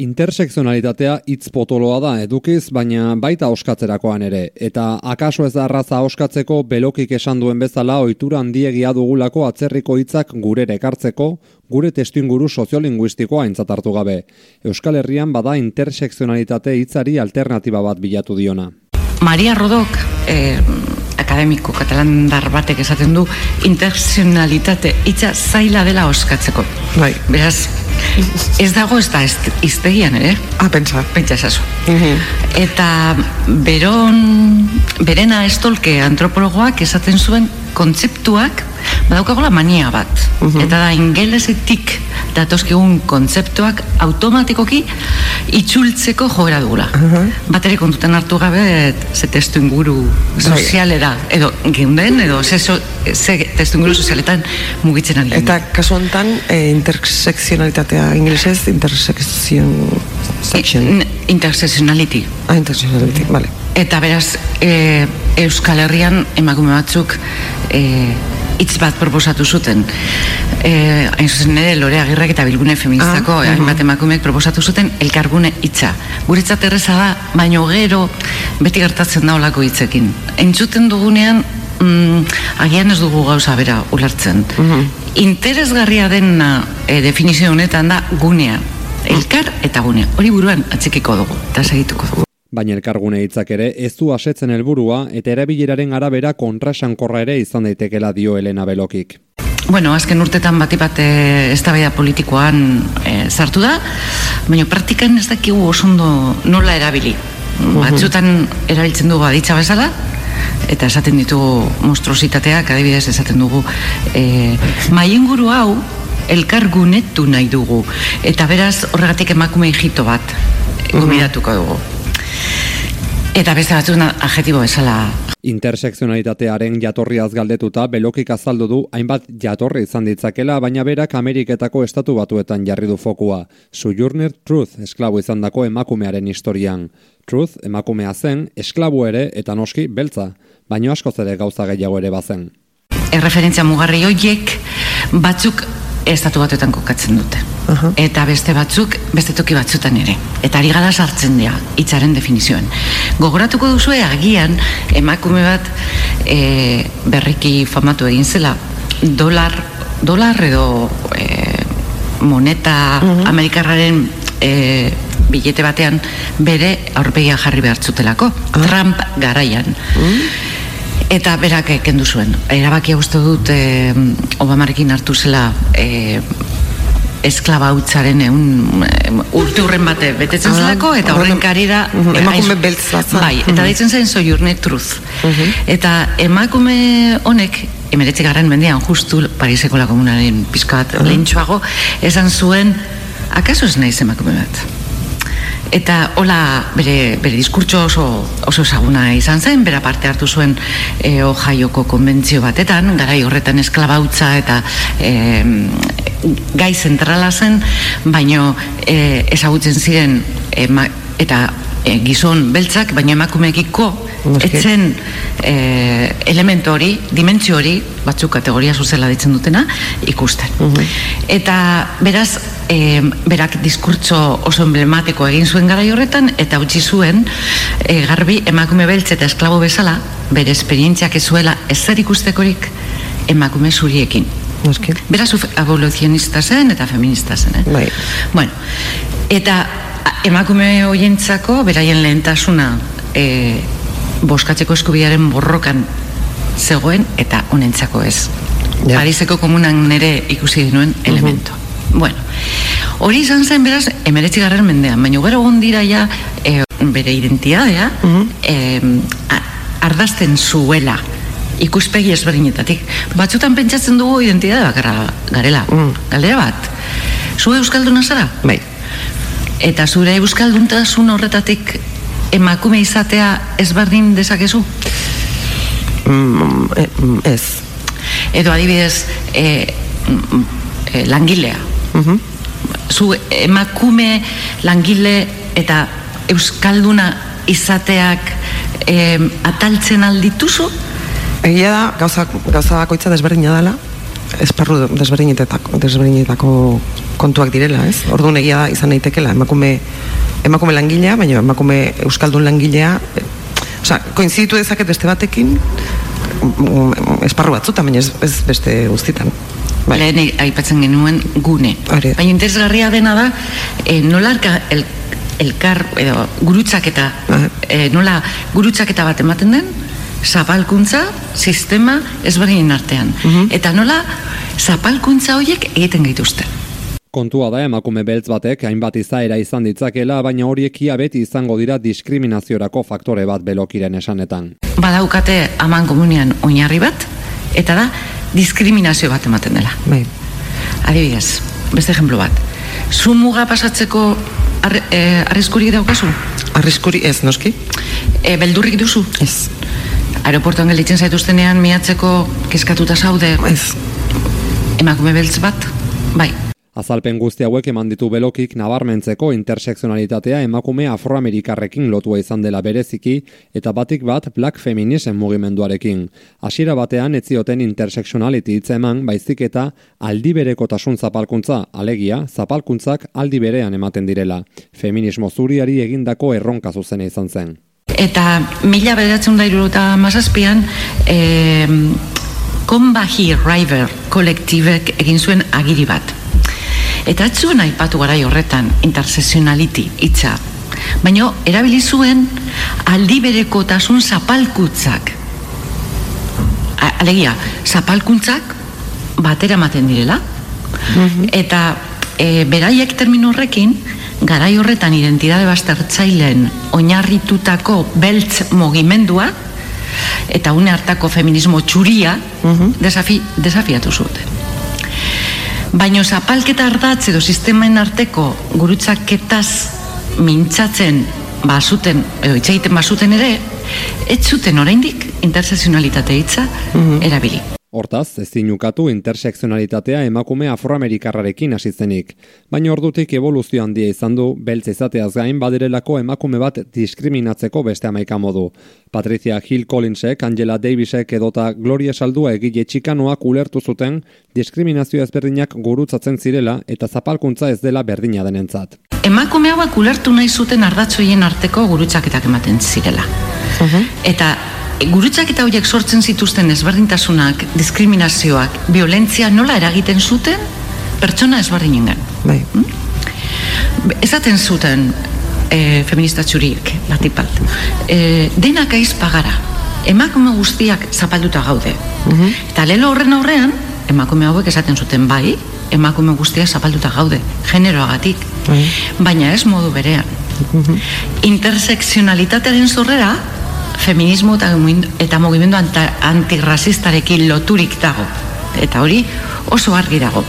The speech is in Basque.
Intersekzionalitatea hitz potoloa da edukiz, baina baita oskatzerakoan ere. Eta akaso ez da arraza oskatzeko belokik esan duen bezala ohitura handiegia dugulako atzerriko hitzak gurere ekartzeko, gure testuinguru soziolinguistikoa aintzat hartu gabe. Euskal Herrian bada intersekzionalitate hitzari alternatiba bat bilatu diona. Maria Rodok, eh, akademiko katalandar batek esaten du intersekzionalitate hitza zaila dela oskatzeko. Bai. Beraz, Ez dago ez da iztegian, ere? Ah, pentsa. Pentsa esazu. Eta beron, berena estolke antropologoak esaten zuen kontzeptuak badaukagola mania bat. Eta da ingelesetik datozkigun kontzeptuak automatikoki itxultzeko joera dugula. Uh kontutan hartu gabe ze testu inguru bai. sozialera edo geunden edo ze, so, ze testu inguru sozialetan mugitzen ari. Eta kasu honetan e, intersekzionalitatea inglesez intersekzion section. Intersekzionality. Ah, intersekzionality, vale. Eta beraz, e, Euskal Herrian emakume batzuk e, hitz bat proposatu zuten. Eh, hain zuzen ere lore agirrak eta bilgune feministako ah, hainbat emakumeek proposatu zuten elkargune hitza. Guretzat erreza da, baino gero beti gertatzen da olako hitzekin. Entzuten dugunean mm, agian ez dugu gauza bera ulertzen. Interesgarria dena e, definizio honetan da gunea. Elkar eta gunea. Hori buruan atzekiko dugu eta segituko dugu. Baina elkargune hitzak ere ez du asetzen helburua eta erabileraren arabera kontrasankorra ere izan daitekela dio Elena Belokik. Bueno, azken urtetan bati bat eh, eztabaida politikoan e, sartu da, baina praktikan ez dakigu osondo nola erabili. Batzutan erabiltzen dugu aditza bezala, eta esaten ditugu monstruositateak, adibidez esaten dugu e, maienguru hau elkargunetu nahi dugu, eta beraz horregatik emakume hijito bat gomidatuko dugu. Eta beste batzuna adjetibo bezala. Intersekzionalitatearen jatorriaz galdetuta belokik azaldu du hainbat jatorri izan ditzakela, baina berak Ameriketako estatu batuetan jarri du fokua. Sojourner Truth esklabu izan dako emakumearen historian. Truth emakumea zen, esklabu ere eta noski beltza, baino askoz ere gauza gehiago ere bazen. Erreferentzia mugarri horiek batzuk estatu batuetan kokatzen dute. Eta beste batzuk, beste toki batzutan ere. Eta ari gara sartzen dira, hitzaren definizioen. Gogoratuko duzu agian, emakume bat e, berriki famatu egin zela, dolar, dolar edo e, moneta amerikarraren e, bilete batean bere aurpegia jarri behartzutelako. Trump garaian. Eta berak kendu zuen. Erabakia uste dut e, Obamarekin hartu zela e, esklaba hutzaren egun urte urren bate betetzen ah, zelako eta horren karira emakume beltz bai, eta daitzen zen soiurne truz eta emakume honek emeretzi garren mendian justu Pariseko la komunaren pizkat -huh. esan zuen akaso ez naiz emakume bat Eta hola bere, bere diskurtso oso, oso esaguna izan zen, bera parte hartu zuen e, ojaioko konbentzio batetan, garai horretan esklabautza eta e, gai zentrala zen, baino e, ezagutzen ziren eta e, gizon beltzak, baina emakumekiko etzen e, elementu hori, dimentsio hori, batzuk kategoria zuzela ditzen dutena, ikusten. Eta beraz, e, berak diskurtso oso emblematiko egin zuen gara horretan eta utzi zuen e, garbi emakume beltz eta esklabo bezala bere esperientziak ezuela ezer ikustekorik emakume zuriekin. Noski. Beraz aboluzionista zen eta feminista zen. Eh? Bai. Bueno, eta emakume hoientzako beraien lehentasuna e, boskatzeko eskubiaren borrokan zegoen eta honentzako ez. Ja. Pariseko komunan nere ikusi denuen elemento. Bueno, hori izan zen beraz, emeretzi garren mendean, baina gero gondira ja, e, bere identidadea, mm ardazten zuela, ikuspegi ezberdinetatik. Batzutan pentsatzen dugu identidade bakarra garela. Mm. Galdera bat, zu euskalduna zara? Bai. Eta zure euskalduntasun horretatik emakume izatea ezberdin dezakezu? Mm, e, mm, ez. Edo adibidez, e, e, langilea, Mhm. Zu emakume langile eta euskalduna izateak eh, ataltzen aldituzu? Egia da, gauza, gauza bakoitza desberdina dela, esparru desberdinetako, desberdinetako kontuak direla, ez? Orduan egia da izan daitekela emakume emakume langilea, baina emakume euskaldun langilea, e, osea, koinziditu dezaket beste batekin mm, esparru batzuta, baina ez, ez beste guztitan. Bai. Lehen aipatzen genuen gune. Baina interesgarria dena da, e, nola el, elkar, edo, gurutzaketa, Bai. e, nola gurutzaketa bat ematen den, zapalkuntza, sistema ezberdinen artean. Eta nola zapalkuntza horiek egiten gaituzte. Kontua da emakume beltz batek hainbat izaera izan ditzakela, baina horiek ia beti izango dira diskriminaziorako faktore bat belokiren esanetan. Badaukate aman komunian oinarri bat, eta da diskriminazio bat ematen dela. Bai. Adibidez, beste ejemplo bat. Zu muga pasatzeko arri, eh, arriskurik daukazu? Arriskuri ez, noski? E, beldurrik duzu? Ez. Aeroportuan gelditzen zaituztenean miatzeko kezkatuta zaude Ez. emakume beltz bat? Bai. Azalpen guzti hauek eman ditu belokik nabarmentzeko intersekzionalitatea emakume afroamerikarrekin lotua izan dela bereziki eta batik bat black feminism mugimenduarekin. Hasiera batean ez zioten interseksionality hitza eman baizik eta aldi berekotasun zapalkuntza, alegia, zapalkuntzak aldi berean ematen direla. Feminismo zuriari egindako erronka zuzena izan zen. Eta mila beratzen da iruruta mazazpian, e, Konbahi River kolektibek egin zuen agiri bat. Eta ez zuen aipatu garai horretan interseksionality hitza. Baina erabili zuen aldi berekotasun zapalkutzak. A- Alegia, zapalkuntzak batera ematen direla. Eta e, beraiek termino horrekin, garai horretan identitate baztertzaileen oinarritutako beltz mugimendua eta une hartako feminismo txuria desafi, desafiatu zuten. Baina zapalketa ardatz edo sistemen arteko gurutzaketaz mintzatzen basuten, edo hitz egiten basuten ere, ez zuten oraindik interseksionalitate hitza erabili. Hortaz, ezin ukatu intersekzionalitatea emakume afroamerikarrarekin hasi zenik. Baina ordutik evoluzio handia izan du, beltz izateaz gain badirelako emakume bat diskriminatzeko beste amaika modu. Patricia Hill Collinsek, Angela Davisek edota Gloria Saldua egile txikanoak ulertu zuten diskriminazio ezberdinak gurutzatzen zirela eta zapalkuntza ez dela berdina denentzat. Emakume hauek ulertu nahi zuten ardatzoien arteko gurutzaketak ematen zirela. Eta gurutzaketa horiek sortzen zituzten ezberdintasunak, diskriminazioak, violentzia nola eragiten zuten pertsona ezberdinengan. Bai. Esaten zuten e, feminista txuriek, batipalt. E, denak aizpa gara. Emakume guztiak zapalduta gaude. Eta lelo horren aurrean, emakume hauek esaten zuten bai, emakume guztiak zapalduta gaude, generoagatik. Baina ez modu berean. Interseksionalitatearen zorrera, feminismo eta, eta mugimendu antirrasistarekin loturik dago. Eta hori oso argi dago.